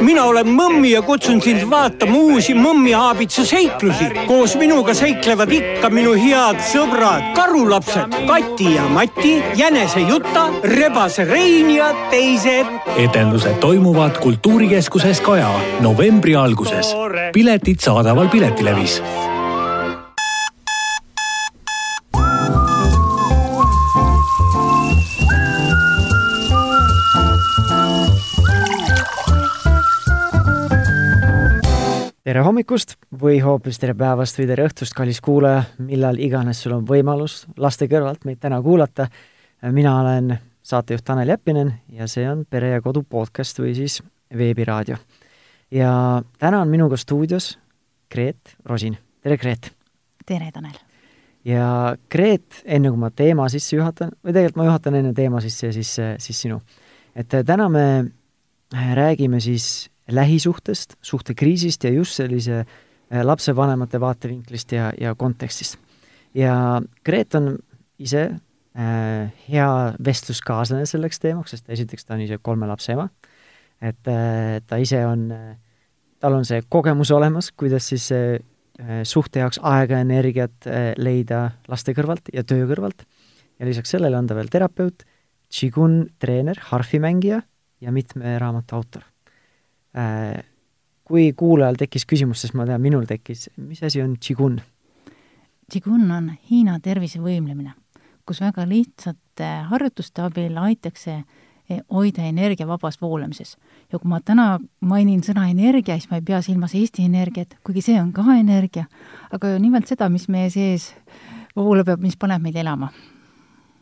mina olen Mõmmi ja kutsun sind vaatama uusi Mõmmi aabitsa seiklusi. koos minuga seiklevad ikka minu head sõbrad, karulapsed Kati ja Mati, jänese Juta, rebase Rein ja teised. etendused toimuvad Kultuurikeskuses Kaja novembri alguses. piletid saadaval Piletilevis tere hommikust või hoopis tere päevast või tere õhtust, kallis kuulaja, millal iganes sul on võimalus laste kõrvalt meid täna kuulata. mina olen saatejuht Tanel Jeppinen ja see on Pere ja Kodu podcast või siis veebiraadio. ja täna on minuga stuudios Gret Rosin. tere, Gret! tere, Tanel! ja Gret, enne kui ma teema sisse juhatan, või tegelikult ma juhatan enne teema sisse ja siis, siis sinu. et täna me räägime siis lähisuhtest, suhtekriisist ja just sellise äh, lapsevanemate vaatevinklist ja, ja kontekstist. ja Gret on ise äh, hea vestluskaaslane selleks teemaks, sest esiteks ta on ise kolme lapse ema, et äh, ta ise on äh,, tal on see kogemus olemas, kuidas siis äh, suhte jaoks aega ja energiat äh, leida laste kõrvalt ja töö kõrvalt. Ja lisaks sellele on ta veel terapeut, Qigong treener, harfimängija ja mitme raamatu autor. Äh, kui kuulajal tekkis küsimus, sest ma tean, minul tekkis, mis asi on Qigong? Qigong on Hiina tervisevõimlemine, kus väga lihtsate harjutuste abil aitakse eh, hoida energia vabas voolamises. ja kui ma täna mainin sõna energia, siis ma ei pea silmas Eesti Energiat, kuigi see on ka energia, aga nimelt seda, mis meie sees voolab ja mis paneb meid elama.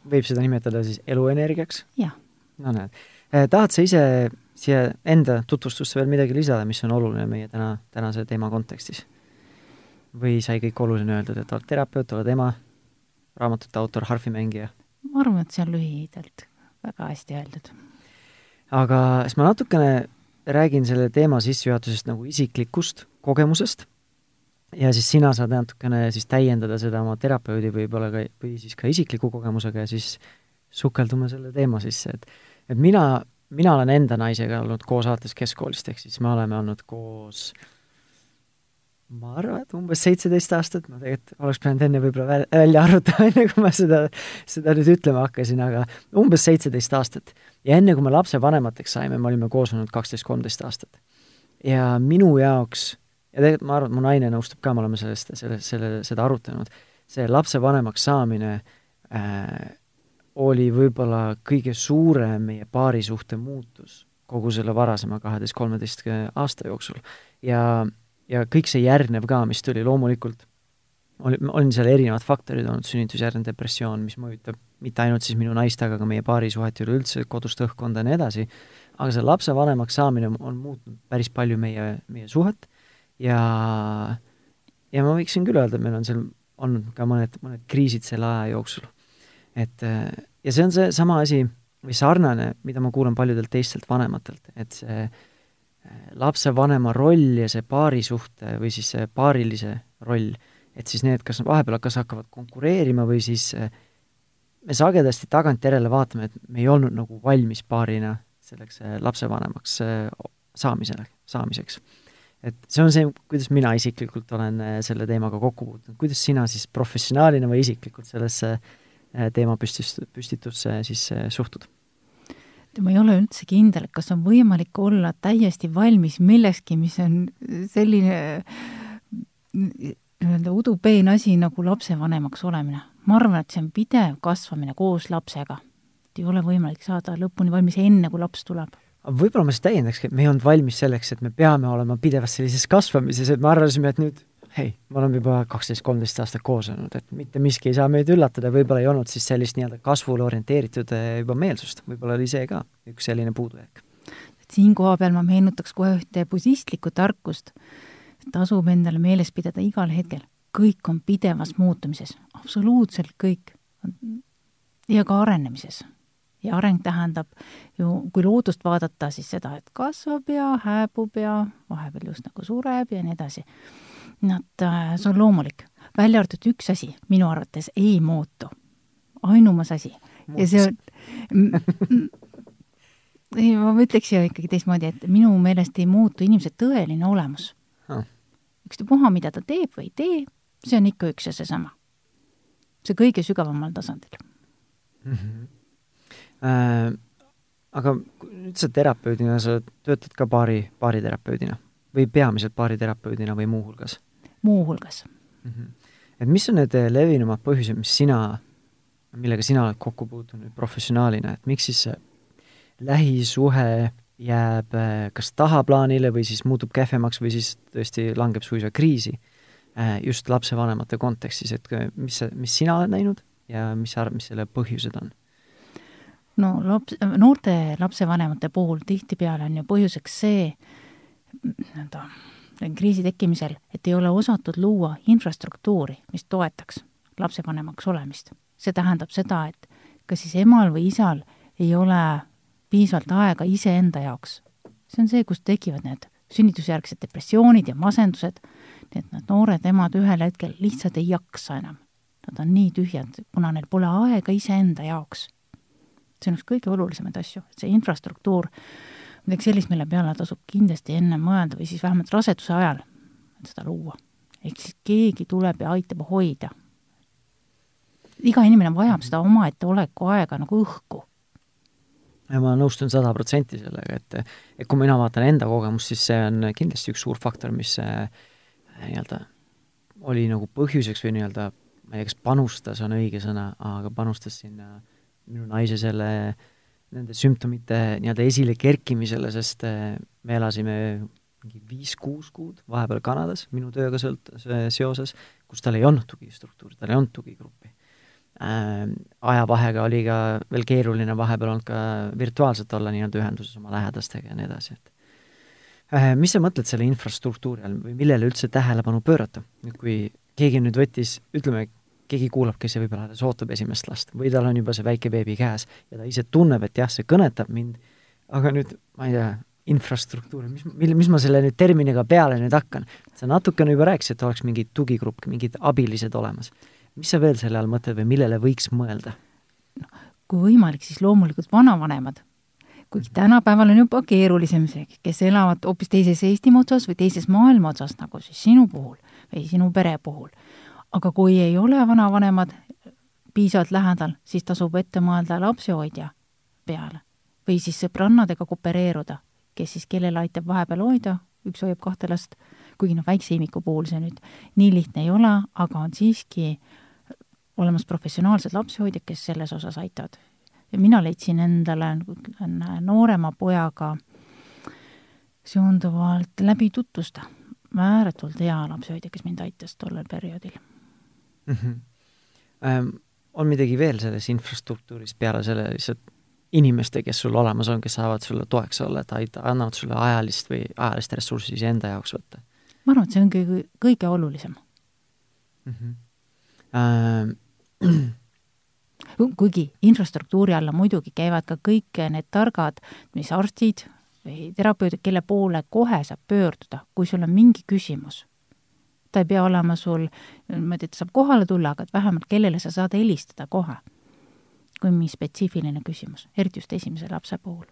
võib seda nimetada siis eluenergiaks? jah. no näed. Eh, tahad sa ise siia enda tutvustusse veel midagi lisada, mis on oluline meie täna, tänase teema kontekstis? või sai kõik oluline öeldud, et oled terapeut, oled ema, raamatute autor, harfimängija? ma arvan, et see on lühidalt väga hästi öeldud. aga siis ma natukene räägin selle teema sissejuhatusest nagu isiklikust kogemusest ja siis sina saad natukene siis täiendada seda oma terapeudi võib-olla ka, või siis ka isikliku kogemusega ja siis sukeldume selle teema sisse, et et mina mina olen enda naisega olnud koos alates keskkoolist, ehk siis me oleme olnud koos ma arvan, et umbes seitseteist aastat, ma tegelikult oleks pidanud enne võib-olla välja arvutama, enne kui ma seda, seda nüüd ütlema hakkasin, aga umbes seitseteist aastat. ja enne, kui me lapsevanemateks saime, me olime koos olnud kaksteist, kolmteist aastat. ja minu jaoks, ja tegelikult ma arvan, et mu naine nõustub ka, me oleme sellest, selle, selle, seda arutanud, see lapsevanemaks saamine äh, oli võib-olla kõige suurem meie paarisuhte muutus kogu selle varasema kaheteist-kolmeteist aasta jooksul. ja, ja kõik see järgnev ka, mis tuli loomulikult, oli, on seal erinevad faktorid olnud, sünnitusjärgne depressioon, mis mõjutab mitte ainult siis minu naist, aga ka meie paarisuhet ja üleüldse kodust õhkkonda ja nii edasi, aga see lapsevanemaks saamine on muutnud päris palju meie, meie suhet ja ja ma võiksin küll öelda, et meil on seal olnud ka mõned, mõned kriisid selle aja jooksul et ja see on seesama asi või sarnane, mida ma kuulen paljudelt teistelt vanematelt, et see äh, lapsevanema roll ja see paarisuhte või siis see paarilise roll, et siis need, kas vahepeal kas hakkavad konkureerima või siis äh, me sagedasti tagantjärele vaatame, et me ei olnud nagu valmis paarina selleks äh, lapsevanemaks saamisele, saamiseks. et see on see, kuidas mina isiklikult olen selle teemaga kokku puutunud, kuidas sina siis professionaalina või isiklikult sellesse äh, Äh, teemapüstis, püstitusse siis äh, suhtud? ma ei ole üldse kindel, kas on võimalik olla täiesti valmis millekski, mis on selline nii-öelda udupeen asi nagu lapsevanemaks olemine. ma arvan, et see on pidev kasvamine koos lapsega. et ei ole võimalik saada lõpuni valmis enne, kui laps tuleb võib-olla ma siis täiendakski, et me ei olnud valmis selleks, et me peame olema pidevas sellises kasvamises, et me arvasime, et nüüd hei, me oleme juba kaksteist, kolmteist aastat koos olnud, et mitte miski ei saa meid üllatada, võib-olla ei olnud siis sellist nii-öelda kasvule orienteeritud eh, juba meelsust, võib-olla oli see ka üks selline puudujääk. siin koha peal ma meenutaks kohe ühte budistlikku tarkust, tasub endale meeles pidada igal hetkel, kõik on pidevas muutumises, absoluutselt kõik. ja ka arenemises. ja areng tähendab ju, kui loodust vaadata, siis seda, et kasvab ja hääbub ja vahepeal just nagu sureb ja nii edasi Nad, äh, see on loomulik, välja arvatud üks asi minu arvates ei muutu. ainumas asi. ja see on ei, ma ütleks ju ikkagi teistmoodi, et minu meelest ei muutu inimese tõeline olemus Ah. ükstapuha, mida ta teeb või ei tee, see on ikka üks ja seesama. see kõige sügavamal tasandil. mm. -hmm. Äh, aga nüüd sa terapeudina, sa töötad ka baari, baariterapeudina või peamiselt baariterapeudina või muuhulgas muuhulgas. mm? -hmm. et mis on need levinumad põhjused, mis sina, millega sina oled kokku puutunud professionaalina, et miks siis lähisuhe jääb äh, kas tahaplaanile või siis muutub kehvemaks või siis tõesti langeb suisa kriisi äh, just lapsevanemate kontekstis, et mis mis sina oled näinud ja mis sa arvad, mis selle põhjused on? no laps, noorte lapsevanemate puhul tihtipeale on ju põhjuseks see, nii-öelda kriisi tekkimisel, et ei ole osatud luua infrastruktuuri, mis toetaks lapsevanemaks olemist. see tähendab seda, et kas siis emal või isal ei ole piisavalt aega iseenda jaoks. see on see, kust tekivad need sünnitusjärgsed depressioonid ja masendused, nii et need noored emad ühel hetkel lihtsalt ei jaksa enam. Nad on nii tühjad, kuna neil pole aega iseenda jaoks. see on üks kõige olulisemaid asju, et see infrastruktuur, midagi sellist, mille peale tasub kindlasti enne mõelda või siis vähemalt raseduse ajal seda luua. ehk siis keegi tuleb ja aitab hoida. iga inimene vajab seda omaette oleku aega nagu õhku ja ma nõustun sada protsenti sellega, et et kui mina vaatan enda kogemust, siis see on kindlasti üks suur faktor, mis äh, nii-öelda oli nagu põhjuseks või nii-öelda, ma ei tea, kas panustas on õige sõna, aga panustas sinna minu naise selle, nende sümptomite nii-öelda esile kerkimisele, sest äh, me elasime mingi viis-kuus kuud vahepeal Kanadas minu tööga sõlt-, seoses, kus tal ei olnud tugistruktuuri, tal ei olnud tugigruppi äh, ajavahega oli ka veel keeruline vahepeal olnud ka virtuaalselt olla nii-öelda ühenduses oma lähedastega ja nii edasi, et äh, mis sa mõtled selle infrastruktuuri all või millele üldse tähelepanu pöörata? nüüd kui keegi nüüd võttis, ütleme, keegi kuulab, kes võib-olla alles ootab esimest last või tal on juba see väike beebi käes ja ta ise tunneb, et jah, see kõnetab mind, aga nüüd, ma ei tea, infrastruktuur, mis, mille, mis ma selle nüüd terminiga peale nüüd hakkan? sa natukene juba rääkisid, et oleks mingi tugigrupp, mingid abilised olemas mis sa veel selle all mõtled või millele võiks mõelda? kui võimalik, siis loomulikult vanavanemad. kuigi tänapäeval on juba keerulisem see, kes elavad hoopis teises Eestimaa otsas või teises maailma otsas, nagu siis sinu puhul või sinu pere puhul. Aga kui ei ole vanavanemad piisavalt lähedal, siis tasub ette mõelda lapsehoidja peale või siis sõbrannadega koopereeruda, kes siis kellele aitab vahepeal hoida, üks hoiab kahte last, kuigi noh, väikse imiku puhul see nüüd nii lihtne ei ole, aga on siiski olemas professionaalsed lapsehoidjad, kes selles osas aitavad. ja mina leidsin endale, nagu noorema pojaga seonduvalt läbi tutvuste ääretult hea lapsehoidja, kes mind aitas tollel perioodil mm. -hmm. Ähm, on midagi veel selles infrastruktuuris peale selle lihtsalt inimeste, kes sul olemas on, kes saavad sulle toeks olla, et aita, annavad sulle ajalist või ajalist ressurssi iseenda jaoks võtta? ma arvan, et see on kõige, kõige olulisem mm. -hmm. Ähm, kuigi infrastruktuuri alla muidugi käivad ka kõik need targad, mis arstid või terapeudid, kelle poole kohe saab pöörduda, kui sul on mingi küsimus. Ta ei pea olema sul niimoodi, et saab kohale tulla, aga et vähemalt kellele sa saad helistada kohe, kui mingi spetsiifiline küsimus, eriti just esimese lapse puhul.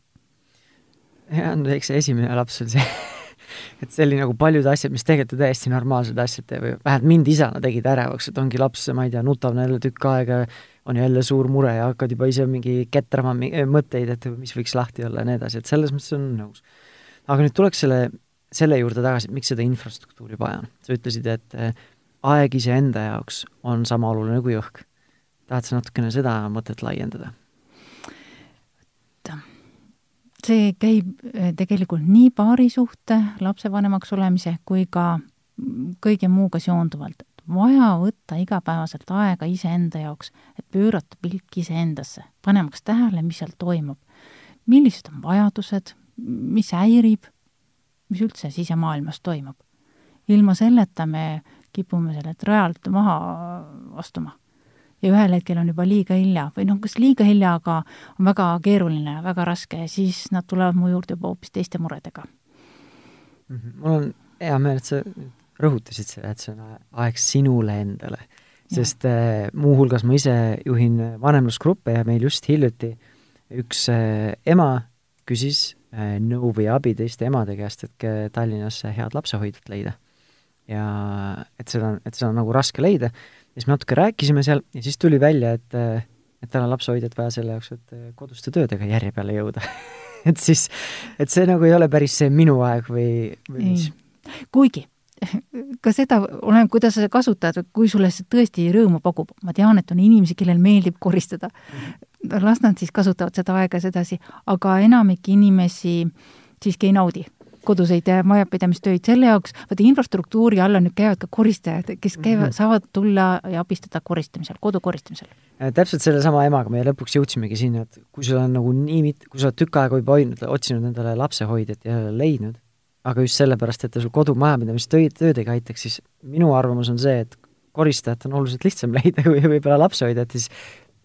jah, no eks see esimene laps on see et see oli nagu paljud asjad, mis tegelikult ju täiesti normaalsed asjad või vähemalt mind isana tegid ärevaks, et ongi laps, ma ei tea, nutab jälle tükk aega, on jälle suur mure ja hakkad juba ise mingi ketrama mõtteid, et mis võiks lahti olla ja nii edasi, et selles mõttes on nõus. aga nüüd tuleks selle, selle juurde tagasi, et miks seda infrastruktuuri vaja on. sa ütlesid, et eh, aeg iseenda jaoks on sama oluline kui õhk. tahad sa natukene seda mõtet laiendada? see käib eh, tegelikult nii paarisuhte, lapsevanemaks olemise kui ka kõige muuga seonduvalt. vaja võtta igapäevaselt aega iseenda jaoks, et pöörata pilk iseendasse, panemaks tähele, mis seal toimub. millised on vajadused, mis häirib, mis üldse sisemaailmas toimub. ilma selleta me kipume sellelt rajalt maha astuma ja ühel hetkel on juba liiga hilja või noh, kas liiga hilja, aga on väga keeruline, väga raske ja siis nad tulevad mu juurde juba hoopis teiste muredega. -hmm. mul on hea meel, et sa rõhutasid seda, et see on aeg sinule endale, sest äh, muuhulgas ma ise juhin vanemlusgruppe ja meil just hiljuti üks äh, ema küsis äh, nõu või abi teiste emade käest, et Tallinnasse head lapsehoidjat leida. ja et seda, et seda on nagu raske leida, ja siis me natuke rääkisime seal ja siis tuli välja, et et tal on lapsehoidjat vaja selle jaoks, et äh, koduste töödega järje peale jõuda et siis, et see nagu ei ole päris see minu aeg või, või mis. kuigi ka seda, oleneb, kuidas sa seda kasutad, kui sulle see tõesti rõõmu pakub, ma tean, et on inimesi, kellel meeldib koristada, las nad siis kasutavad seda aega sedasi, aga enamik inimesi siiski ei naudi koduseid majapidamistöid, selle jaoks, vaata infrastruktuuri alla nüüd käivad ka koristajad, kes käivad mm, -hmm. saavad tulla ja abistada koristamisel, kodu koristamisel. täpselt sellesama emaga me lõpuks jõudsimegi sinna, et kui sul on nagu nii mit-, kui sa oled tükk aega juba hoidnud, otsinud endale lapsehoidjat ja leidnud, aga just sellepärast, et ta sul kodumajapidamistöid, töödega aitaks, siis minu arvamus on see, et koristajat on oluliselt lihtsam leida kui võib-olla lapsehoidjat, siis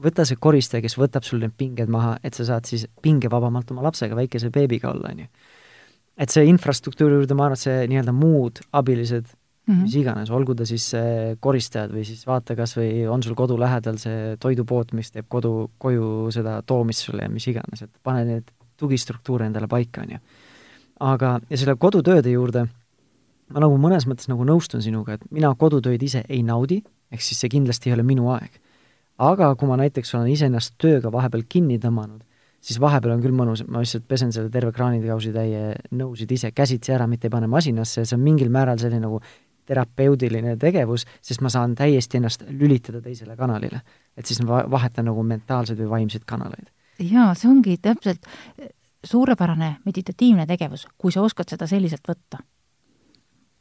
võta see koristaja, kes võtab sul need pinged maha, et sa saad siis pingevabamalt oma lapsega, väikese beebiga olla, on ju et see infrastruktuuri juurde, ma arvan, et see nii-öelda muud abilised mm, -hmm. mis iganes, olgu ta siis koristajad või siis vaata kas või on sul kodu lähedal see toidupood, mis teeb kodu, koju seda toomist sulle ja mis iganes, et pane need tugistruktuure endale paika, on ju. Aga, ja selle kodutööde juurde ma nagu mõnes mõttes nagu nõustun sinuga, et mina kodutöid ise ei naudi, ehk siis see kindlasti ei ole minu aeg. aga kui ma näiteks olen iseennast tööga vahepeal kinni tõmmanud, siis vahepeal on küll mõnus, ma lihtsalt pesen selle terve kraanidekausitäie nõusid ise käsitsi ära, mitte ei pane masinasse, see on mingil määral selline nagu terapeudiline tegevus, sest ma saan täiesti ennast lülitada teisele kanalile. et siis ma vahetan nagu mentaalseid või vaimseid kanaleid. jaa, see ongi täpselt suurepärane meditatiivne tegevus, kui sa oskad seda selliselt võtta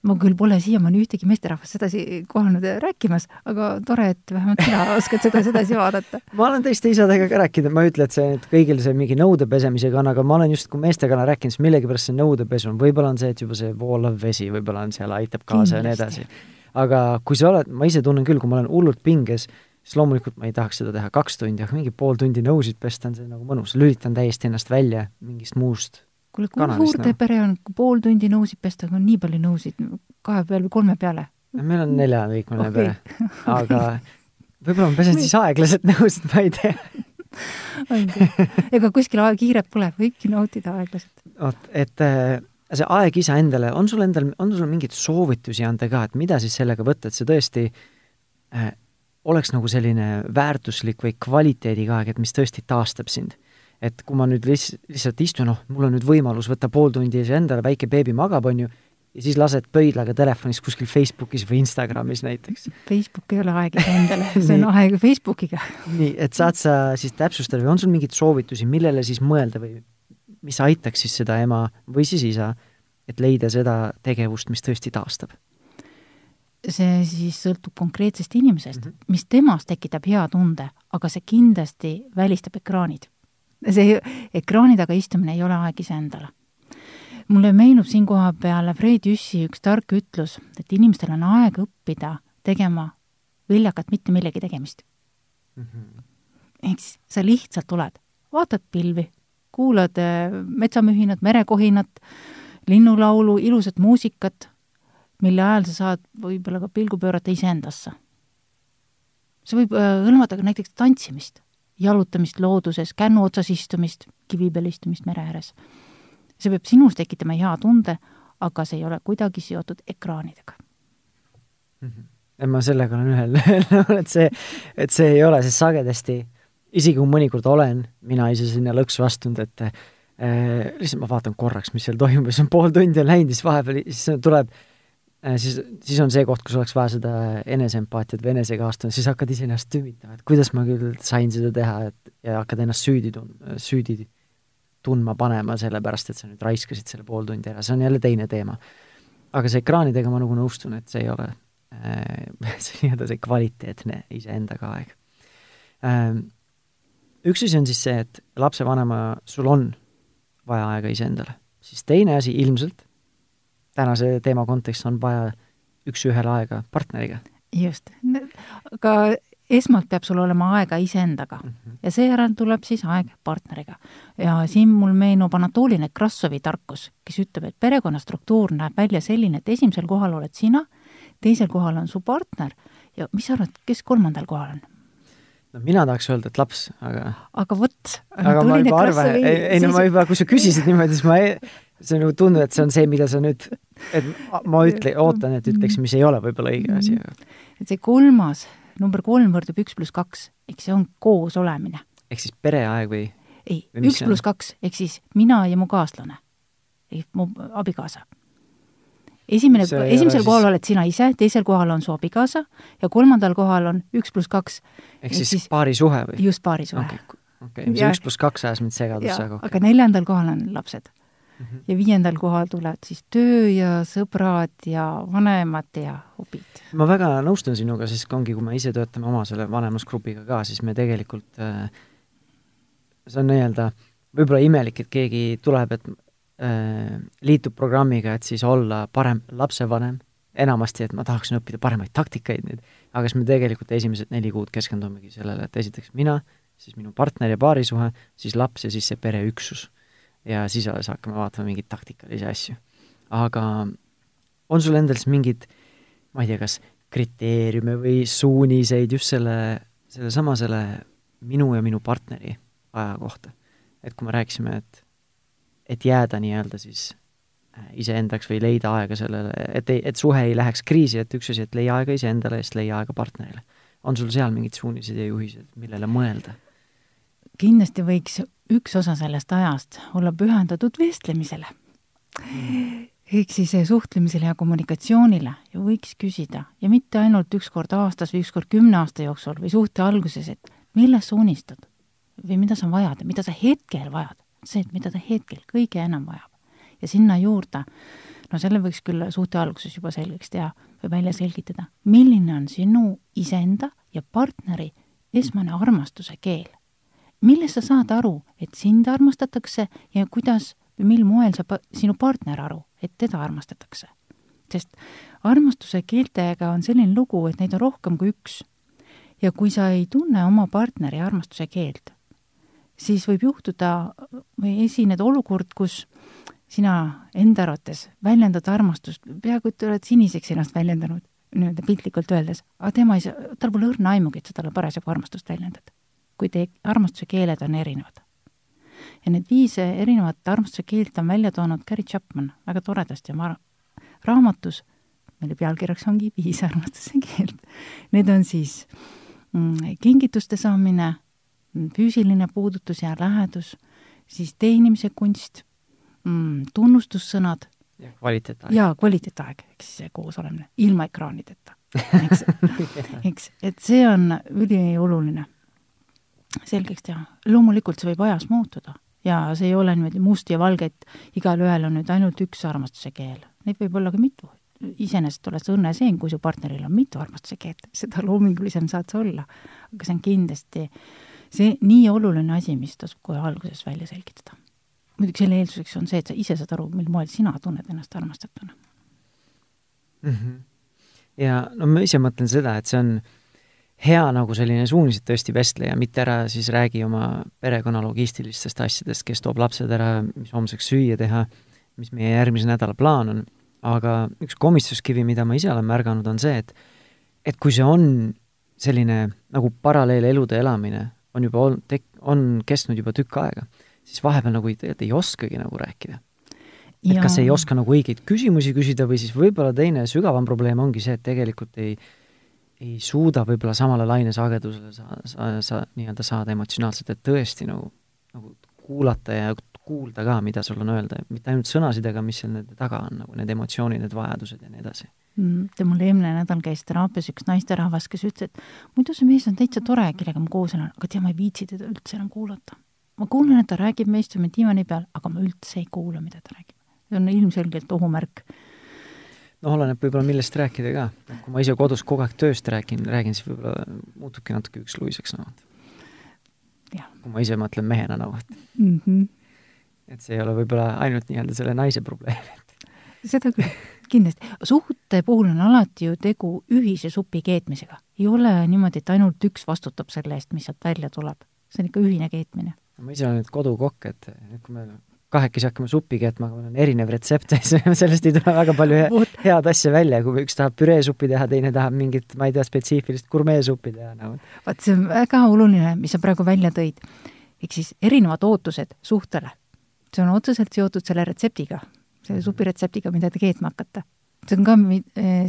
ma küll pole siiamaani ühtegi meesterahvast sedasi kohanud rääkimas, aga tore, et vähemalt sina oskad seda sedasi vaadata. ma olen teiste isadega ka rääkinud, ma ei ütle, et see, et kõigil see mingi nõude pesemisega on, aga ma olen just, kui meestega olen rääkinud, siis millegipärast see nõudepesu on, võib-olla on see, et juba see voolav vesi võib-olla on seal, aitab kaasa Kindlasti. ja nii edasi. aga kui sa oled, ma ise tunnen küll, kui ma olen hullult pinges, siis loomulikult ma ei tahaks seda teha kaks tundi, aga mingi pool tundi nõusid pesta on see nagu mõnus, lülitan täiesti ennast välja mingist muust kuule, kui suur teie pere on, pool tundi nõusid pesta, on nii palju nõusid kahe peale või kolme peale? meil on neljaliikmeline okay. pere, aga võib-olla ma pesen siis aeglaselt nõusid, ma ei tea ega kuskil kiiret pole, võibki nautida aeglaselt. vot, et äh, see aeg iseendale, on sul endal, on sul mingeid soovitusi anda ka, et mida siis sellega võtta, et see tõesti äh, oleks nagu selline väärtuslik või kvaliteediga aeg, et mis tõesti taastab sind et kui ma nüüd liss-, lihtsalt istun, noh, mul on nüüd võimalus võtta pool tundi endale, väike beebi magab, on ju, ja siis lased pöidlaga telefonis kuskil Facebookis või Instagramis näiteks. Facebook ei ole aeg endale, see on aeg Facebookiga. nii, et saad sa siis täpsustada või on sul mingeid soovitusi, millele siis mõelda või mis aitaks siis seda ema või siis isa, et leida seda tegevust, mis tõesti taastab? See siis sõltub konkreetsest inimesest mm, -hmm. mis temas tekitab hea tunde, aga see kindlasti välistab ekraanid see ekraani taga istumine ei ole aeg iseendale. mulle meenub siin koha peal Fred Jüssi üks tark ütlus, et inimestel on aeg õppida tegema viljakat mitte millegi tegemist mm. -hmm. ehk siis sa lihtsalt oled, vaatad pilvi, kuulad äh, metsamühinat, merekohinat, linnulaulu, ilusat muusikat, mille ajal sa saad võib-olla ka pilgu pöörata iseendasse. see võib äh, hõlmata ka näiteks tantsimist jalutamist looduses, kännu otsas istumist, kivi peal istumist mere ääres. see peab sinus tekitama hea tunde, aga see ei ole kuidagi seotud ekraanidega mm. -hmm. ma sellega olen ühel nõul, et see, et see ei ole, sest sagedasti, isegi kui mõnikord olen mina ise sinna lõksu astunud, et äh, lihtsalt ma vaatan korraks, mis seal toimub ja siis on pool tundi on läinud, siis vahepeal, siis tuleb Äh, siis, siis on see koht, kus oleks vaja seda eneseempaatiat või enesekaastamist, siis hakkad iseennast tümitama, et kuidas ma küll sain seda teha, et ja hakkad ennast süüdi tun-, süüdi tundma panema, sellepärast et sa nüüd raiskasid selle pool tundi ära, see on jälle teine teema. aga see ekraanidega ma nagu nõustun, et see ei ole äh, see nii-öelda see kvaliteetne iseendaga aeg äh,. Üks asi on siis see, et lapsevanema, sul on vaja aega iseendale, siis teine asi ilmselt tänase teema kontekstis on vaja üks-ühele aega partneriga. just, aga esmalt peab sul olema aega iseendaga mm -hmm. ja seejärel tuleb siis aeg partneriga. ja siin mul meenub Anatoli Nekrassovi tarkus, kes ütleb, et perekonna struktuur näeb välja selline, et esimesel kohal oled sina, teisel kohal on su partner ja mis sa arvad, kes kolmandal kohal on? no mina tahaks öelda, et laps, aga aga vot. aga ma juba arvan, ei, ei no ma juba, kui sa küsisid niimoodi, siis ma ei, see nagu tundub, et see on see, mida sa nüüd, et ma ütle, ootan, et ütleks, mis ei ole võib-olla õige asi. et see kolmas, number kolm võrdub üks pluss kaks, eks see on koos olemine. ehk siis pereaeg või? ei, üks pluss kaks, ehk siis mina ja mu kaaslane, ehk mu abikaasa esimene, esimesel kohal siis... oled sina ise, teisel kohal on su abikaasa ja kolmandal kohal on üks pluss kaks. ehk siis, siis paarisuhe või? just, paarisuhe. okei okay. okay., see üks pluss kaks ajas mind segadusse, aga okay. aga neljandal kohal on lapsed. Ja viiendal kohal tulevad siis töö ja sõbrad ja vanemad ja hobid. ma väga nõustun sinuga, sest ongi, kui me ise töötame oma selle vanemusgrupiga ka, siis me tegelikult äh, see on nii-öelda võib-olla imelik, et keegi tuleb, et Äh, liitub programmiga, et siis olla parem lapsevanem, enamasti, et ma tahaksin õppida paremaid taktikaid nüüd, aga siis me tegelikult esimesed neli kuud keskendumegi sellele, et esiteks mina, siis minu partner ja paarisuhe, siis laps ja siis see pereüksus. Ja siis alles hakkame vaatama mingeid taktikalisi asju. aga on sul endal siis mingid, ma ei tea, kas kriteeriume või suuniseid just selle, sellesama selle minu ja minu partneri aja kohta? et kui me rääkisime, et et jääda nii-öelda siis äh, iseendaks või leida aega sellele, et ei, et suhe ei läheks kriisi, et üks asi, et leia aega iseendale ja siis leia aega partnerile. on sul seal mingid suunised ja juhised, millele mõelda? Kindlasti võiks üks osa sellest ajast olla pühendatud vestlemisele mm.. ehk siis suhtlemisele ja kommunikatsioonile ja võiks küsida ja mitte ainult üks kord aastas või üks kord kümne aasta jooksul või suhte alguses, et millest sa unistad või mida sa vajad ja mida sa hetkel vajad see, et mida ta hetkel kõige enam vajab. ja sinna juurde, no selle võiks küll suhte alguses juba selgeks teha või välja selgitada, milline on sinu iseenda ja partneri esmane armastuse keel. Millest sa saad aru, et sind armastatakse ja kuidas või mil moel saab sinu partner aru, et teda armastatakse? sest armastuse keeltega on selline lugu, et neid on rohkem kui üks. ja kui sa ei tunne oma partneri armastuse keelt, siis võib juhtuda või esineda olukord, kus sina enda arvates väljendad armastust, peaaegu et oled siniseks ennast väljendanud, nii-öelda piltlikult öeldes, aga tema ei saa, tal pole õrna aimugi, et sa talle parasjagu armastust väljendad. Kui teie armastuse keeled on erinevad. ja need viis erinevat armastuse keelt on välja toonud Gary Chapman väga toredasti oma raamatus, mille pealkirjaks ongi Viis armastuse keelt. Need on siis mm, kingituste saamine füüsiline puudutus ja lähedus, siis teenimise kunst mm,, tunnustussõnad. ja kvaliteetaeg. jaa, kvaliteetaeg, ehk siis see koosolemine, ilma ekraanideta, eks eks, et see on ülioluline selgeks teha. loomulikult see võib ajas muutuda ja see ei ole niimoodi must ja valge, et igalühel on nüüd ainult üks armastuse keel. Neid võib olla ka mitu. iseenesest oled sa õnneseen, kui su partneril on mitu armastuse keelt, seda loomingulisem saad sa olla. aga see on kindlasti äh, see nii oluline asi, mis tasub kohe alguses välja selgitada. muidugi selle eelduseks on see, et sa ise saad aru, mil moel sina tunned ennast armastatuna mm. -hmm. ja no ma ise mõtlen seda, et see on hea nagu selline suunis, et tõesti vestle ja mitte ära siis räägi oma perekonna logistilistest asjadest, kes toob lapsed ära, mis homseks süüa teha, mis meie järgmise nädala plaan on, aga üks komistuskivi, mida ma ise olen märganud, on see, et et kui see on selline nagu paralleelelude elamine, on juba olnud, tek-, on kestnud juba tükk aega, siis vahepeal nagu ei, ei oskagi nagu rääkida. et kas ei oska nagu õigeid küsimusi küsida või siis võib-olla teine sügavam probleem ongi see, et tegelikult ei, ei suuda võib-olla samale lainesagedusele sa, sa, sa nii-öelda saada emotsionaalselt, et tõesti nagu, nagu kuulata ja kuulda ka, mida sul on öelda, mitte ainult sõnasidega, mis seal nende taga on, nagu need emotsioonid, need vajadused ja nii edasi Mm, mul eelmine nädal käis teraapias üks naisterahvas, kes ütles, et muidu see mees on täitsa tore, kellega ma koos olen, aga tea, ma ei viitsi teda üldse enam kuulata. ma kuulen, et ta räägib, me istume diivani peal, aga ma üldse ei kuula, mida ta räägib. see on ilmselgelt ohumärk. Noh, oleneb võib-olla millest rääkida ka. kui ma ise kodus kogu aeg tööst räägin, räägin, siis võib-olla muutubki natuke üksluiseks nagu no.. kui ma ise mõtlen mehena nagu, et mm -hmm. et see ei ole võib-olla ainult nii-öelda selle naise probleem, seda küll kindlasti, suhte puhul on alati ju tegu ühise supi keetmisega. ei ole niimoodi, et ainult üks vastutab selle eest, mis sealt välja tuleb. see on ikka ühine keetmine. ma ise olen nüüd kodukokk, et kui me kahekesi hakkame suppi keetma, meil on erinev retsept, siis sellest ei tule väga palju he head asja välja, kui üks tahab püreesuppi teha, teine tahab mingit, ma ei tea, spetsiifilist gurmeesuppi teha nagu. vot see on väga oluline, mis sa praegu välja tõid. ehk siis erinevad ootused suhtele. see on otseselt seotud selle retseptiga, selle supiretseptiga, mida te keetma hakkate. see on ka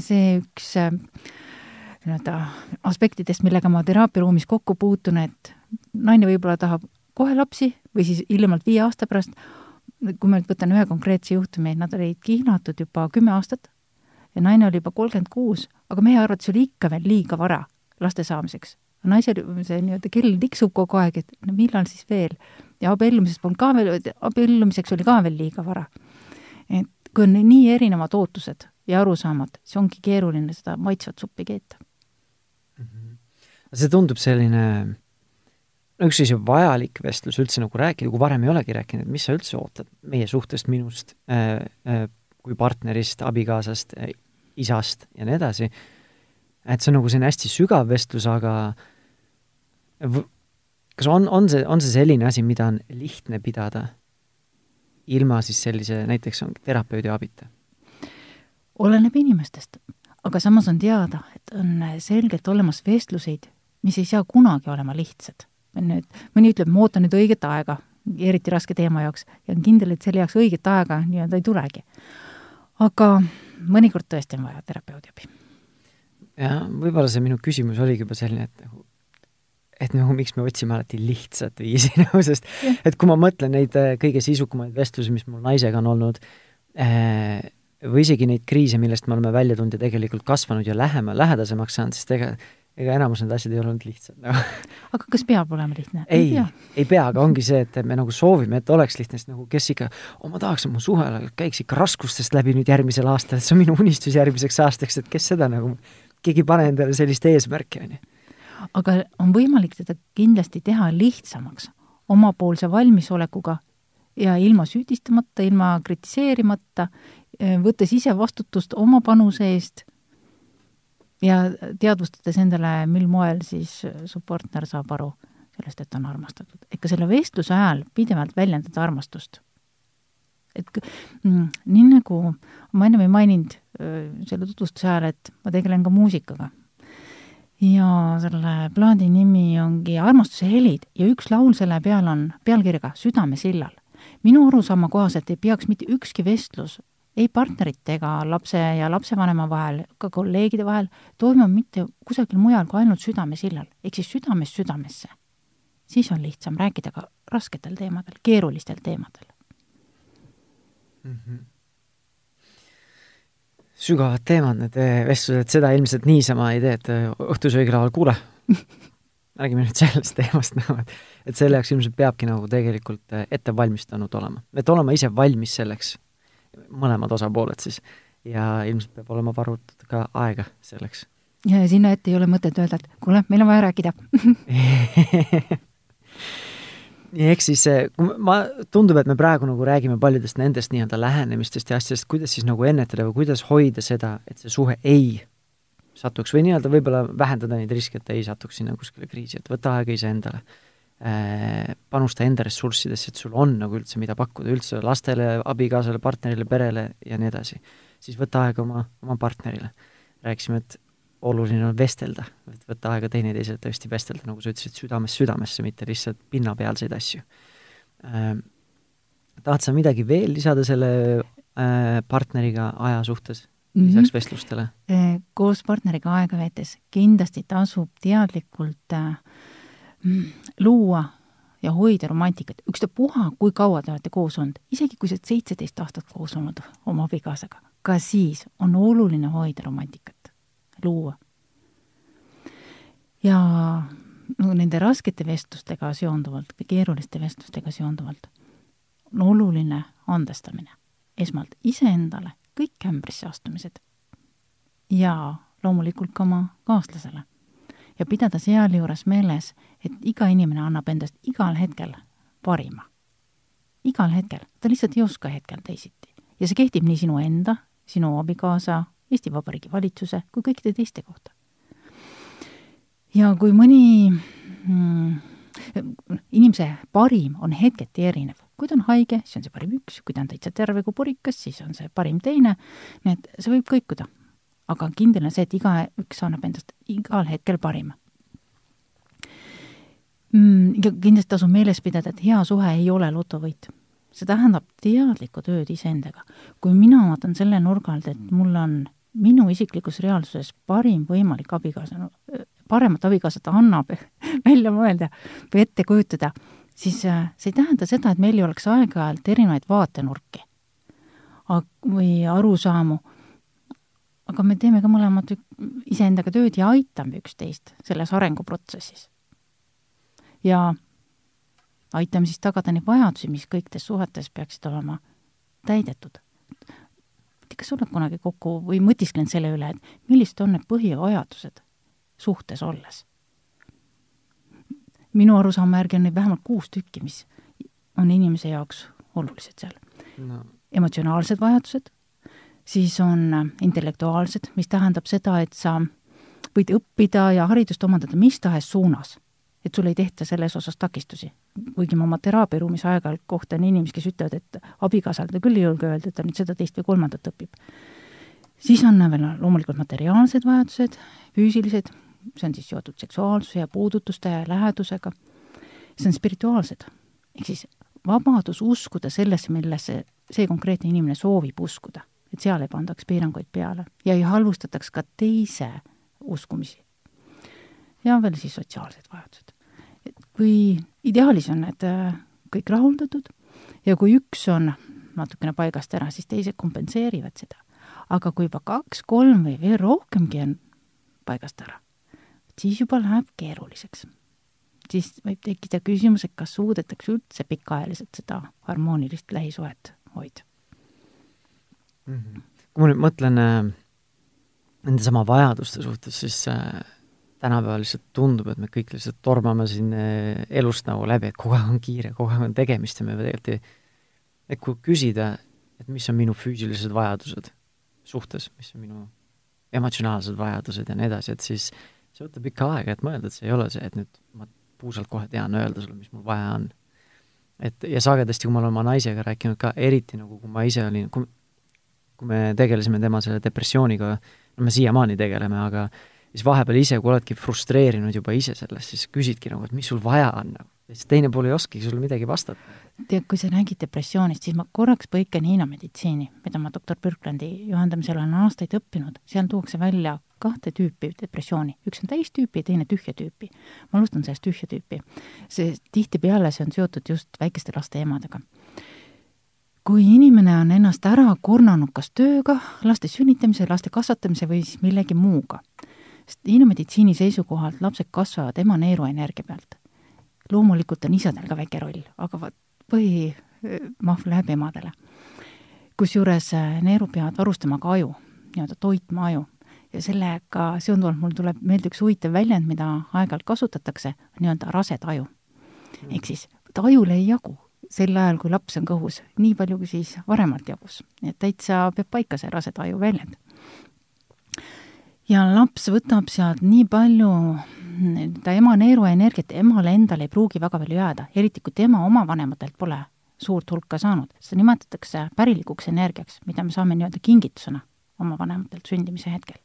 see üks äh, nii-öelda aspektidest, millega ma teraapiaruumis kokku puutun, et naine võib-olla tahab kohe lapsi või siis hiljemalt viie aasta pärast, kui ma nüüd võtan ühe konkreetse juhtumi, nad olid kihnatud juba kümme aastat ja naine oli juba kolmkümmend kuus, aga meie arvates oli ikka veel liiga vara laste saamiseks. naisel see nii-öelda kell tiksub kogu aeg, et no millal siis veel. ja abiellumisest polnud ka veel, abiellumiseks oli ka veel liiga vara. et kui on nii erinevad ootused ja arusaamad, siis ongi keeruline seda maitsvat suppi keeta mm. -hmm. see tundub selline üks selline vajalik vestlus üldse nagu rääkida, kui varem ei olegi rääkinud, et mis sa üldse ootad meie suhtest, minust äh, äh, kui partnerist, abikaasast äh,, isast ja nii edasi, et see on nagu selline hästi sügav vestlus, aga kas on, on see, on see selline asi, mida on lihtne pidada ilma siis sellise näiteks terapeudi abita? oleneb inimestest, aga samas on teada, et on selgelt olemas vestluseid, mis ei saa kunagi olema lihtsad nüüd, mõni ütleb, ma ootan nüüd õiget aega, eriti raske teema jaoks, ja on kindel, et selle jaoks õiget aega nii-öelda ei tulegi. aga mõnikord tõesti on vaja terapeudi abi. jah, võib-olla see minu küsimus oligi juba selline, et nagu et nagu miks me otsime alati lihtsat viisi nagu, sest et kui ma mõtlen neid äh, kõige sisukamaid vestlusi, mis mul naisega on olnud äh,, või isegi neid kriise, millest me oleme välja tulnud ja tegelikult kasvanud ja lähema, lähedasemaks saanud, siis tegelikult ega enamus need asjad ei olnud lihtsad no.. aga kas peab olema lihtne? ei, ei, ei pea, aga ongi see, et me nagu soovime, et oleks lihtne, sest nagu kes ikka, oh ma tahaks, et mu suhe käiks ikka raskustest läbi nüüd järgmisel aastal, et see on minu unistus järgmiseks aastaks, et kes seda nagu, keegi ei pane endale sellist eesmärki, on ju. aga on võimalik teda kindlasti teha lihtsamaks omapoolse valmisolekuga ja ilma süüdistamata, ilma kritiseerimata, võttes ise vastutust oma panuse eest ja teadvustades endale, mil moel siis su partner saab aru sellest, et on armastatud. et ka selle vestluse ajal pidevalt väljendada armastust. et mm, nii nagu ma ennem ei maininud selle tutvustuse ajal, et ma tegelen ka muusikaga. ja selle plaadi nimi ongi Armastuse helid ja üks laul selle peal on pealkirjaga Südamesillal. minu arusaama kohaselt ei peaks mitte ükski vestlus ei partnerite ega lapse ja lapsevanema vahel, ka kolleegide vahel, toimub mitte kusagil mujal kui ainult südamesillal, ehk siis südamest südamesse. siis on lihtsam rääkida ka rasketel teemadel, keerulistel teemadel mm. -hmm. sügavad teemad, need eh, vestlused, seda ilmselt niisama ei tee, et eh, õhtusöögi laval, kuule räägime nüüd sellest teemast nagu, et et selle jaoks ilmselt peabki nagu tegelikult eh, ette valmistanud olema, et olema ise valmis selleks mõlemad osapooled siis. ja ilmselt peab olema varutud ka aega selleks. ja, sinna ette ei ole mõtet öelda, et kuule, meil on vaja rääkida ehk siis ma, tundub, et me praegu nagu räägime paljudest nendest nii-öelda lähenemistest ja asjadest, kuidas siis nagu ennetada või kuidas hoida seda, et see suhe ei satuks või nii-öelda võib-olla vähendada neid riske, et ei satuks sinna kuskile kriisi, et võta aega iseendale panusta enda ressurssidesse, et sul on nagu üldse, mida pakkuda üldse lastele, abikaasale, partnerile, perele ja nii edasi, siis võta aega oma, oma partnerile. rääkisime, et oluline on vestelda, et võtta aega teineteisele tõesti vestelda, nagu sa ütlesid, südamest südamesse, mitte lihtsalt pinnapealseid asju äh,. tahad sa midagi veel lisada selle äh, partneriga aja suhtes? lisaks -hmm. vestlustele? Äh, koos partneriga aega veetes kindlasti tasub teadlikult äh, luua ja hoida romantikat, ükstapuha, kui kaua te olete koos olnud, isegi kui sa oled seitseteist aastat koos olnud oma abikaasaga, ka siis on oluline hoida romantikat, luua. ja no nende raskete vestlustega seonduvalt või keeruliste vestlustega seonduvalt on oluline andestamine. esmalt iseendale kõik ämbrisse astumised. Ja loomulikult ka oma kaaslasele ja pidada sealjuures meeles, et iga inimene annab endast igal hetkel parima. igal hetkel, ta lihtsalt ei oska hetkel teisiti. ja see kehtib nii sinu enda, sinu abikaasa, Eesti Vabariigi valitsuse kui kõikide teiste kohta. ja kui mõni mm, inimese parim on hetketi erinev, kui ta on haige, siis on see parim üks, kui ta on täitsa terve kui purikas, siis on see parim teine, nii et see võib kõikuda. Aga kindel on see, et igaüks annab endast igal hetkel parima mm,. ja kindlasti tasub meeles pidada, et hea suhe ei ole lotovõit. see tähendab teadlikku tööd iseendaga. kui mina vaatan selle nurga alt, et mul on minu isiklikus reaalsuses parim võimalik abikaasa no,, paremat abikaasat annab välja mõelda või ette kujutada, siis äh, see ei tähenda seda, et meil ei oleks aeg-ajalt erinevaid vaatenurki või arusaamu, aga me teeme ka mõlemad iseendaga tööd ja aitame üksteist selles arenguprotsessis ja aitame siis tagada neid vajadusi, mis kõikides suhetes peaksid olema täidetud. kas sa oled kunagi kokku või mõtisklenud selle üle, et millised on need põhivajadused suhtes olles? minu arusaama järgi on neid vähemalt kuus tükki, mis on inimese jaoks olulised seal no.. emotsionaalsed vajadused, siis on intellektuaalsed, mis tähendab seda, et sa võid õppida ja haridust omandada mis tahes suunas. Et sul ei tehta selles osas takistusi. kuigi ma oma teraapiaruumis aeg-ajalt kohtan inimesi, kes ütlevad, et abikaasale ta küll ei julge öelda, et ta nüüd seda, teist või kolmandat õpib. siis on veel loomulikult materiaalsed vajadused, füüsilised, see on siis seotud seksuaalsuse ja puudutuste ja lähedusega, see on spirituaalsed, ehk siis vabadus uskuda sellesse, millesse see konkreetne inimene soovib uskuda, et seal ei pandaks piiranguid peale ja ei halvustataks ka teise uskumisi. ja veel siis sotsiaalsed vajadused kui ideaalis on need äh, kõik rahuldatud ja kui üks on natukene paigast ära, siis teised kompenseerivad seda. aga kui juba kaks, kolm või veel rohkemgi on paigast ära, siis juba läheb keeruliseks. siis võib tekkida küsimus, et kas suudetakse üldse pikaajaliselt seda harmoonilist lähisuhet hoida mm. -hmm. kui ma nüüd mõtlen äh, nendesama vajaduste suhtes, siis äh, tänapäeval lihtsalt tundub, et me kõik lihtsalt tormame siin eh, elust nagu läbi, et kogu aeg on kiire, kogu aeg on tegemist ja me tegelikult ei, et kui küsida, et mis on minu füüsilised vajadused suhtes, mis on minu emotsionaalsed vajadused ja nii edasi, et siis see võtab ikka aega, et mõelda, et see ei ole see, et nüüd ma puusalt kohe tean öelda sulle, mis mul vaja on. et ja sagedasti, kui ma olen oma naisega rääkinud ka, eriti nagu kui ma ise olin, kui kui me tegelesime tema selle depressiooniga, no me siiamaani tegeleme, aga siis vahepeal ise, kui oledki frustreerinud juba ise sellest, siis küsidki nagu, et mis sul vaja on nagu. ja siis teine pool ei oskagi sulle midagi vastata. tead, kui sa räägid depressioonist, siis ma korraks põikan Hiina meditsiini, mida ma doktor Birklandi juhendamisel olen aastaid õppinud, seal tuuakse välja kahte tüüpi depressiooni, üks on täistüüpi ja teine tühja tüüpi. ma alustan sellest tühja tüüpi. see, tihtipeale see on seotud just väikeste laste emadega kui inimene on ennast ära kurnanud kas tööga, laste sünnitamise, laste kasvatamise või siis millegi muuga, sest Hiina meditsiini seisukohalt lapsed kasvavad ema neeruenergia pealt. loomulikult on isadel ka väike roll, aga vot põhimahv läheb emadele. kusjuures äh, neerud peavad varustama ka aju, nii-öelda toitma aju. ja sellega seonduvalt mul tuleb meelde üks huvitav väljend, mida aeg-ajalt kasutatakse, nii-öelda rased aju. Mm. ehk siis, et ajule ei jagu sel ajal, kui laps on kõhus, nii palju, kui siis varemalt jagus. et täitsa peab paika see raseda aju väljend ja laps võtab sealt nii palju ta ema neeruenergiat emale endale ei pruugi väga palju jääda, eriti kui tema oma vanematelt pole suurt hulka saanud. seda nimetatakse pärilikuks energiaks, mida me saame nii-öelda kingitusena oma vanematelt sündimise hetkel.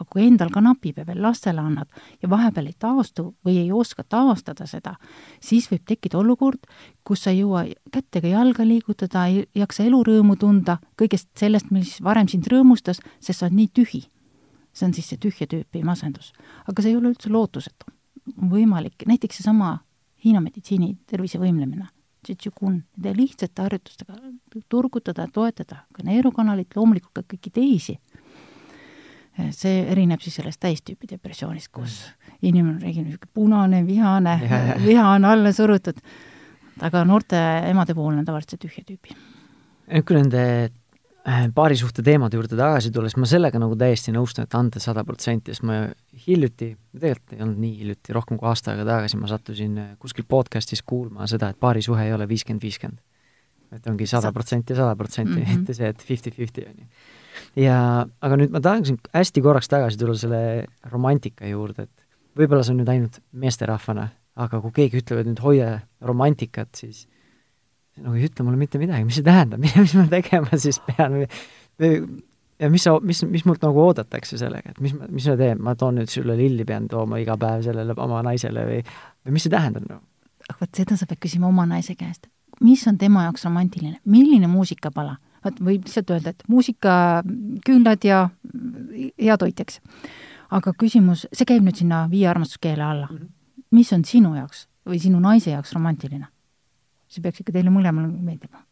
Aga kui endal ka napib ja veel lastele annad ja vahepeal ei taastu või ei oska taastada seda, siis võib tekkida olukord, kus sa ei jõua kätt ega jalga liigutada, ei jaksa elurõõmu tunda, kõigest sellest, mis varem sind rõõmustas, sest sa oled nii tühi see on siis see tühja tüüpi masendus. aga see ei ole üldse lootusetu. võimalik, näiteks seesama Hiina meditsiini tervisevõimlemine, Tšetšukun, nende lihtsate harjutustega turgutada, toetada ka neerukanalit, loomulikult ka kõiki teisi. See erineb siis sellest täistüüpi depressioonist, kus inimene on reeglina niisugune punane, vihane, viha on alla surutud, aga noorte emade puhul on tavaliselt see tühja tüüpi. kui nende Äh, paarisuhte teemade juurde tagasi tulles, ma sellega nagu täiesti nõustun, et anda sada protsenti, sest ma hiljuti, tegelikult ei olnud nii hiljuti, rohkem kui aasta aega tagasi ma sattusin äh, kuskil podcast'is kuulma seda, et paarisuhe ei ole viiskümmend, viiskümmend. et ongi sada protsenti sada protsenti, mhm. mitte see, et fifty-fifty, on ju. Ja aga nüüd ma tahaksin hästi korraks tagasi tulla selle romantika juurde, et võib-olla see on nüüd ainult meesterahvana, aga kui keegi ütleb, et nüüd hoia romantikat, siis nagu ei ütle mulle mitte midagi, mis see tähendab, mis ma tegema siis pean või, või ja mis sa, mis, mis mult nagu oodatakse sellega, et mis, mis ma teen, ma toon nüüd sulle lilli, pean tooma iga päev sellele oma naisele või, või mis see tähendab nagu no?? aga vot seda sa pead küsima oma naise käest. mis on tema jaoks romantiline, milline muusikapala? Vot võib lihtsalt öelda, et muusika, küünlad ja hea toit, eks. aga küsimus, see käib nüüd sinna viie armastuskeele alla mm. -hmm. mis on sinu jaoks või sinu naise jaoks romantiline? see peaks ikka teile mõlemale meeldima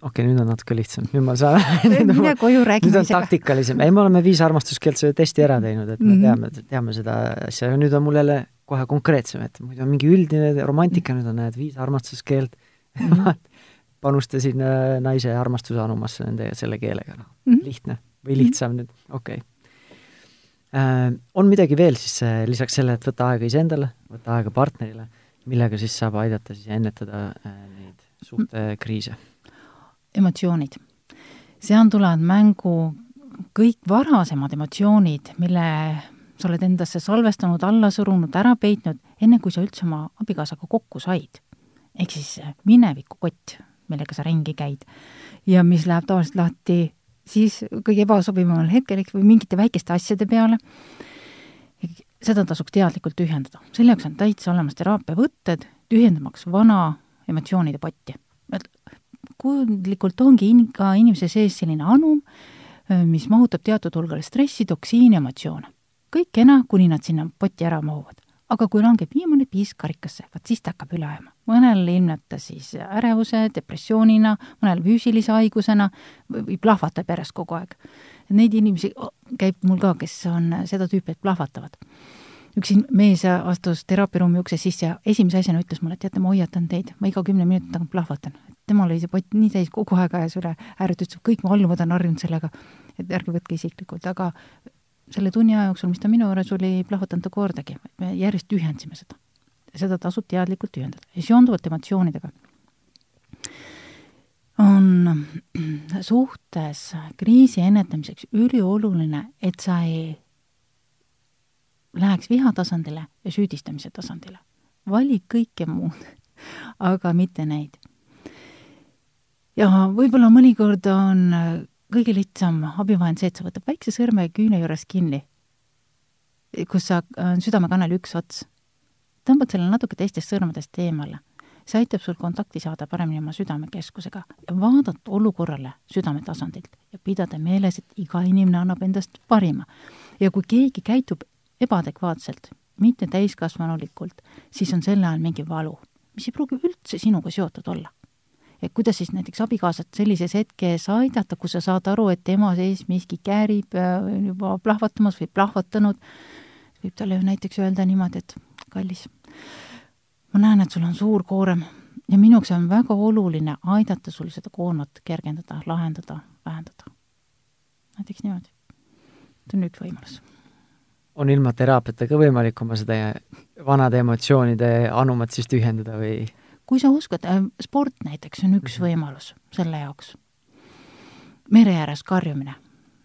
okei okay,, nüüd on natuke lihtsam, nüüd ma saan mine koju, räägi nüüd on taktikalisem, ei, me oleme viis armastuskeelt selle testi ära teinud, et me mm -hmm. teame, teame seda asja ja nüüd on mul jälle kohe konkreetsem, et muidu on mingi üldine romantika, nüüd on, näed, viis armastuskeelt mm. -hmm. Panustasin äh, naise armastuse anumasse nende selle keelega, mm -hmm., lihtne või lihtsam mm -hmm. nüüd, okei okay. äh,. on midagi veel siis äh, lisaks sellele, et võtta aega iseendale, võtta aega partnerile, millega siis saab aidata siis ennetada äh, neid suhtekriise? emotsioonid. seal tulevad mängu kõik varasemad emotsioonid, mille sa oled endasse salvestanud, alla surunud, ära peitnud, enne kui sa üldse oma abikaasaga kokku said. ehk siis minevikukott, millega sa ringi käid ja mis läheb tavaliselt lahti siis kõige ebasobivamal hetkel, või mingite väikeste asjade peale, seda tasuks teadlikult tühjendada. selle jaoks on täitsa olemas teraapiavõtted, tühjendamaks vana emotsioonide potti kujundlikult ongi in-, ka inimese sees selline anum, mis mahutab teatud hulgal stressi, toksiini, emotsioone. kõik kena, kuni nad sinna potti ära mahuvad. aga kui langeb viimane piis karikasse, vaat siis ta hakkab üle ajama. Mõnel ilmneb ta siis ärevuse, depressioonina, mõnel füüsilise haigusena või plahvatab järjest kogu aeg. Neid inimesi käib mul ka, kes on seda tüüpi, et plahvatavad üks mees astus teraapiaruumi ukse sisse ja esimese asjana ütles mulle, et teate, ma hoiatan teid, ma iga kümne minuti tagant plahvatan. temal oli see pott nii täis, kogu aeg ajas üle ääret, ütles, et kõik mu alluvad on harjunud sellega, et ärge võtke isiklikult, aga selle tunni aja jooksul, mis ta minu juures oli, plahvatanud ta kordagi, me järjest tühjendasime seda. Seda tasub teadlikult tühjendada ja seonduvalt emotsioonidega on suhtes kriisi ennetamiseks ülioluline, et sa ei läheks viha tasandile ja süüdistamise tasandile. vali kõike muud, aga mitte neid. ja võib-olla mõnikord on kõige lihtsam abivahend see, et sa võtad väikse sõrme küüne juures kinni, kus sa, on südamekanali üks ots. Tõmbad selle natuke teistest sõrmedest eemale. see aitab sul kontakti saada paremini oma südamekeskusega ja vaadata olukorrale südametasandilt ja pidada meeles, et iga inimene annab endast parima. ja kui keegi käitub ebaadekvaatselt, mitte täiskasvanulikult, siis on selle all mingi valu, mis ei pruugi üldse sinuga seotud olla. et kuidas siis näiteks abikaasat sellises hetkes aidata, kus sa saad aru, et tema sees miski käärib, on juba plahvatamas või plahvatanud, võib talle ju näiteks öelda niimoodi, et kallis, ma näen, et sul on suur koorem ja minu jaoks on väga oluline aidata sul seda koormat kergendada, lahendada, vähendada. näiteks niimoodi. see on üks võimalus on ilma teraapiata ka võimalik oma seda vanade emotsioonide anumat siis tühjendada või? kui sa oskad, äh, sport näiteks on üks -hmm. võimalus selle jaoks. mere ääres karjumine,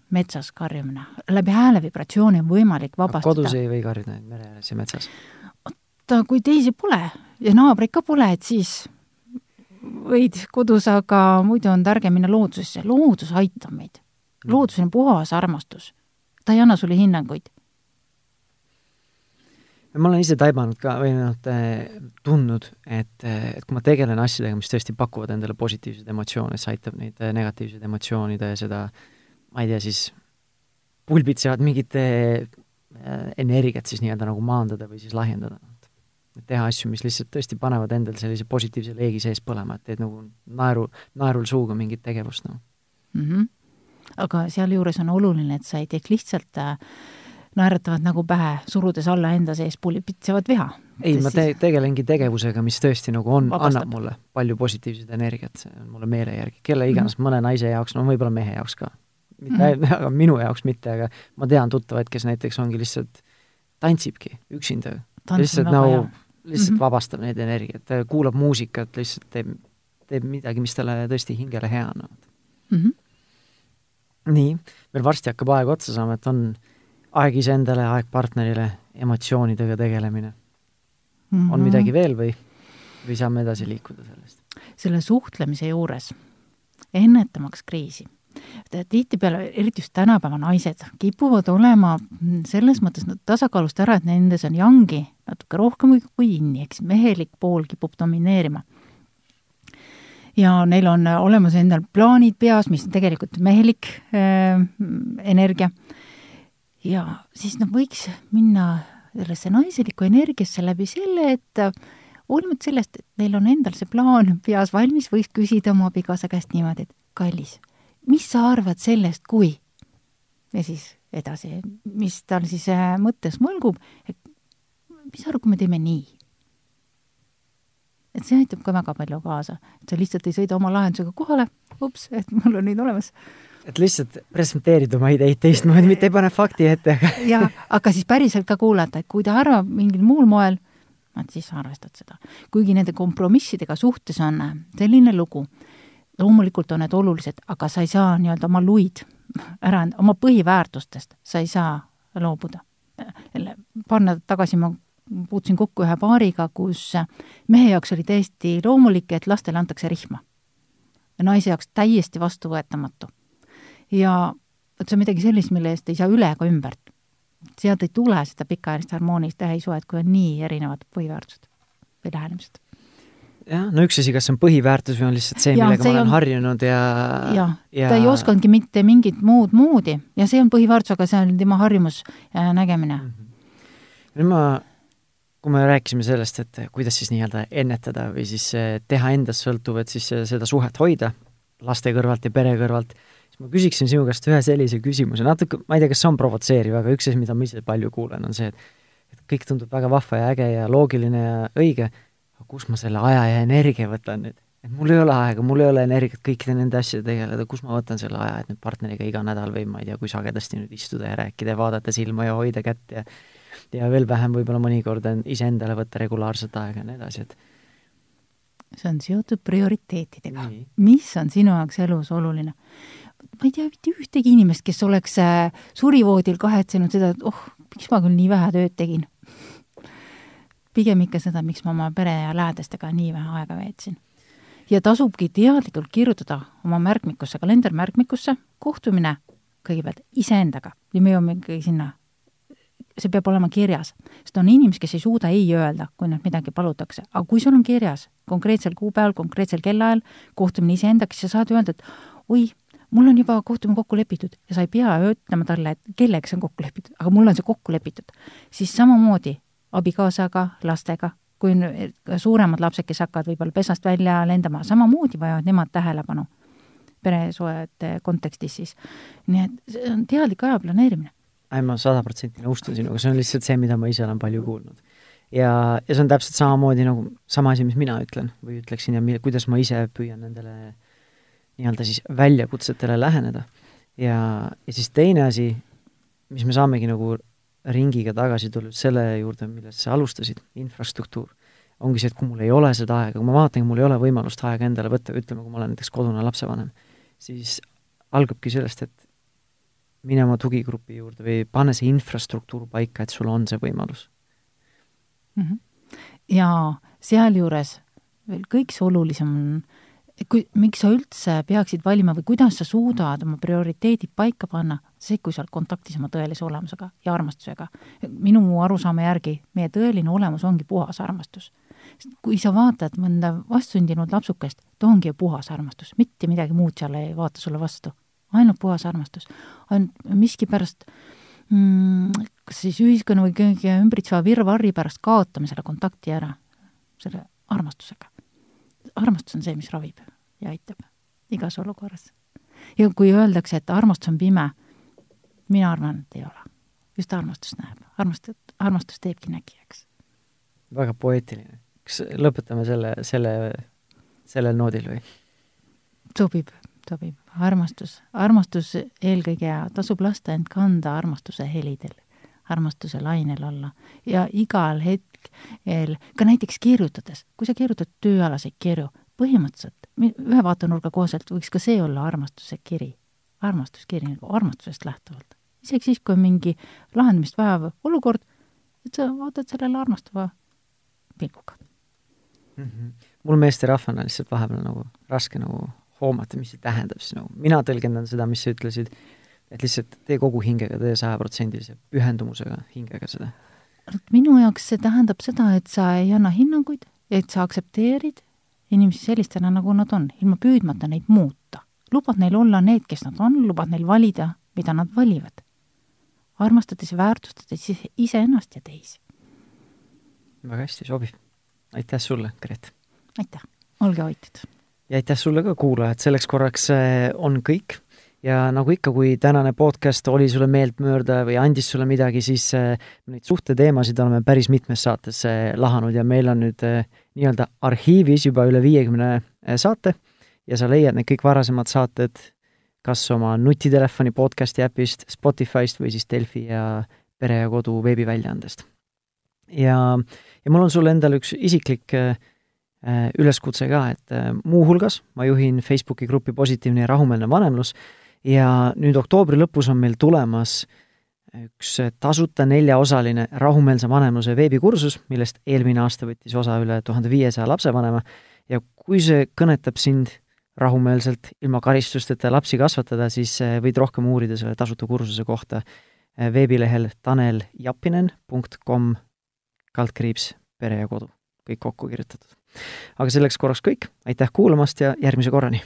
metsas karjumine, läbi hääle vibratsiooni on võimalik vabastada. kodus ei või karjuda mere ääres ja metsas? Oota, kui teisi pole ja naabreid ka pole, et siis võid kodus, aga muidu on targem minna loodusesse, loodus aitab meid. Mhm. loodus on puhas armastus. ta ei anna sulle hinnanguid ma olen ise taibanud ka või noh, tundnud, et, et kui ma tegelen asjadega, mis tõesti pakuvad endale positiivseid emotsioone, see aitab neid äh, negatiivseid emotsioonide ja seda, ma ei tea, siis pulbitsevad mingit äh, energiat siis nii-öelda nagu maandada või siis lahjendada. Teha asju, mis lihtsalt tõesti panevad endal sellise positiivse leegi sees põlema, et teed nagu naeru, naerul suuga mingit tegevust, noh mm -hmm.. aga sealjuures on oluline, et sa ei teeks lihtsalt äh, naeratavad nagu pähe, surudes alla enda sees pulbitsevat viha. ei, ma te-, tegelengi tegevusega, mis tõesti nagu on, annab mulle palju positiivset energiat, see on mulle meele järgi, kelle iganes mm, -hmm. mõne naise jaoks, no võib-olla mehe jaoks ka. mitte mm, -hmm. aga minu jaoks mitte, aga ma tean tuttavaid, kes näiteks ongi lihtsalt, tantsibki üksinda. lihtsalt nagu, lihtsalt mm -hmm. vabastab neid energiat, kuulab muusikat, lihtsalt teeb, teeb midagi, mis talle tõesti hingele hea on mm. -hmm. nii, meil varsti hakkab aeg otsa saama, et on aeg iseendale, aeg partnerile, emotsioonidega tegelemine mm. -hmm. on midagi veel või, või saame edasi liikuda sellest? selle suhtlemise juures, ennetamaks kriisi, tihtipeale, eriti just tänapäeva naised, kipuvad olema selles mõttes no, tasakaalust ära, et nendes on jangi natuke rohkem kui inni, eks mehelik pool kipub domineerima. ja neil on olemas endal plaanid peas, mis on tegelikult mehelik äh, energia, ja siis nad võiks minna sellesse naiselikku energiasse läbi selle, et hoolimata sellest, et neil on endal see plaan peas valmis, võiks küsida oma abikaasa käest niimoodi, et kallis, mis sa arvad sellest, kui? ja siis edasi, mis tal siis äh, mõttes mõlgub, et mis sa arvad, kui me teeme nii? et see aitab ka väga palju kaasa, et sa lihtsalt ei sõida oma lahendusega kohale, ups, et mul on nüüd olemas. et lihtsalt presenteerid oma ideid teistmoodi, mitte ei pane fakti ette jaa, aga siis päriselt ka kuulata, et kui ta arvab mingil muul moel, et siis arvestad seda. kuigi nende kompromissidega suhtes on äh, selline lugu, loomulikult on need olulised, aga sa ei saa nii-öelda oma luid ära, oma põhiväärtustest sa ei saa loobuda. jälle, paar nädalat tagasi ma puutusin kokku ühe paariga, kus mehe jaoks oli täiesti loomulik, et lastele antakse rihma. naise jaoks täiesti vastuvõetamatu. ja vot see on midagi sellist, mille eest ei saa üle ega ümbert sealt ei tule seda pikaajalist harmoonilist täissuhet, kui on nii erinevad põhiväärtused või lähenemised. jah, no üks asi, kas see on põhiväärtus või on lihtsalt see, millega see ma olen on... harjunud ja jah ja... ta ei osanudki mitte mingit muud moodi ja see on põhiväärtus, aga see on tema harjumus ja nägemine mm. -hmm. nüüd ma, kui me rääkisime sellest, et kuidas siis nii-öelda ennetada või siis eh, teha endast sõltuv, et siis eh, seda suhet hoida laste kõrvalt ja pere kõrvalt siis ma küsiksin sinu käest ühe sellise küsimuse, natuke, ma ei tea, kas see on provotseeriv, aga üks asi, mida ma ise palju kuulen, on see, et et kõik tundub väga vahva ja äge ja loogiline ja õige, aga kus ma selle aja ja energia võtan nüüd? et mul ei ole aega, mul ei ole energiat kõikide nende asjadega tegeleda, kus ma võtan selle aja, et nüüd partneriga iga nädal või ma ei tea, kui sagedasti nüüd istuda ja rääkida ja vaadata silma ja hoida kätt ja ja veel vähem võib-olla mõnikord on iseendale võtta regulaarset aega ja nii edasi, et see on seotud prioriteetidega. mis on sinu jaoks elus oluline? ma ei tea mitte ühtegi inimest, kes oleks äh, surivoodil kahetsenud seda, et oh, miks ma küll nii vähe tööd tegin. pigem ikka seda, miks ma oma pere ja lähedastega nii vähe aega veetsin. ja tasubki teadlikult kirjutada oma märkmikusse, kalendermärkmikusse, kohtumine kõigepealt iseendaga ja me jõuamegi sinna see peab olema kirjas, sest on inimesi, kes ei suuda ei öelda, kui nüüd midagi palutakse, aga kui sul on kirjas konkreetsel kuupäeval, konkreetsel kellaajal kohtumine iseendaga, siis sa saad öelda, et oi, mul on juba kohtumine kokku lepitud ja sa ei pea ütlema talle, et kellega see on kokku lepitud, aga mul on see kokku lepitud. siis samamoodi abikaasaga, lastega, kui on suuremad lapsed, kes hakkavad võib-olla pesast välja lendama, samamoodi vajavad nemad tähelepanu peresuhete kontekstis siis. nii et see on teadlik aja planeerimine. Ei, ma sada protsenti nõustun sinuga, see on lihtsalt see, mida ma ise olen palju kuulnud. ja, ja see on täpselt samamoodi nagu sama asi, mis mina ütlen või ütleksin ja mi-, kuidas ma ise püüan nendele nii-öelda siis väljakutsetele läheneda. ja, ja siis teine asi, mis me saamegi nagu ringiga tagasi tulla selle juurde, millest sa alustasid, infrastruktuur, ongi see, et kui mul ei ole seda aega, kui ma vaatan, mul ei ole võimalust aega endale võtta, ütleme, kui ma olen näiteks kodune lapsevanem, siis algabki sellest, et mine oma tugigrupi juurde või pane see infrastruktuur paika, et sul on see võimalus mm. -hmm. ja sealjuures veel kõige olulisem on kui, miks sa üldse peaksid valima või kuidas sa suudad oma prioriteedid paika panna, see, kui sa oled kontaktis oma tõelise olemusega ja armastusega. minu arusaama järgi meie tõeline olemus ongi puhas armastus. kui sa vaatad mõnda vastsündinud lapsukest, ta ongi ju puhas armastus, mitte midagi muud seal ei vaata sulle vastu. Ainult puhas armastus. ainult miskipärast mm, kas siis ühiskonna või kõige ümbritseva virvarri pärast kaotame selle kontakti ära, selle armastusega armastus on see, mis ravib ja aitab igas olukorras. ja kui öeldakse, et armastus on pime, mina arvan, et ei ole. just armastus näeb, armastus, armastus teebki nägijaks. väga poeetiline. kas lõpetame selle, selle, sellel noodil või? sobib, sobib. Armastus, armastus eelkõige tasub lasta end kanda armastuse helidel, armastuse lainel olla ja igal hetkel ka näiteks kirjutades, kui sa kirjutad tööalaseid kirju, põhimõtteliselt ühe vaatenurga kohaselt võiks ka see olla armastuse kiri, armastuskiri nagu armastusest lähtuvalt. isegi siis, kui on mingi lahendamist vajav olukord, et sa vaatad sellele armastava pilguga mm. -hmm. mul meesterahvana lihtsalt vahepeal nagu raske nagu hoomata, mis see tähendab siis nagu, mina tõlgendan seda, mis sa ütlesid, et lihtsalt tee kogu hingega, tee sajaprotsendilise pühendumusega hingega seda. minu jaoks see tähendab seda, et sa ei anna hinnanguid, et sa aktsepteerid inimesi sellistena, nagu nad on, ilma püüdmata neid muuta. lubad neil olla need, kes nad on, lubad neil valida, mida nad valivad. armastades ja väärtustades iseennast ja teisi. väga hästi, sobib. aitäh sulle, Gret! aitäh, olge hoitud! Ja aitäh sulle ka, kuulajad, selleks korraks äh, on kõik. Ja nagu ikka, kui tänane podcast oli sulle meeltmööda või andis sulle midagi, siis äh, neid suhteteemasid oleme päris mitmes saates äh, lahanud. Ja meil on nüüd nii-öelda arhiivis juba üle viiekümne saate. Ja sa leiad need kõik varasemad saated kas oma nutitelefoni podcasti äpist, Spotify'st või siis Delfi ja Pere ja Kodu veebiväljaandest. ja, ja mul on sulle endale üks isiklik Äh, üleskutse ka, et äh, muuhulgas ma juhin Facebooki gruppi Positiivne ja rahumeelne vanemlus ja nüüd oktoobri lõpus on meil tulemas üks tasuta neljaosaline rahumeelse vanemluse veebikursus, millest eelmine aasta võttis osa üle tuhande viiesaja lapsevanema. Ja kui see kõnetab sind rahumeelselt, ilma karistusteta lapsi kasvatada, siis äh, võid rohkem uurida selle tasuta kursuse kohta veebilehel taneljapinen.com kaldkriips pere ja kodu, kõik kokku kirjutatud aga selleks korraks kõik, aitäh kuulamast ja järgmise korrani!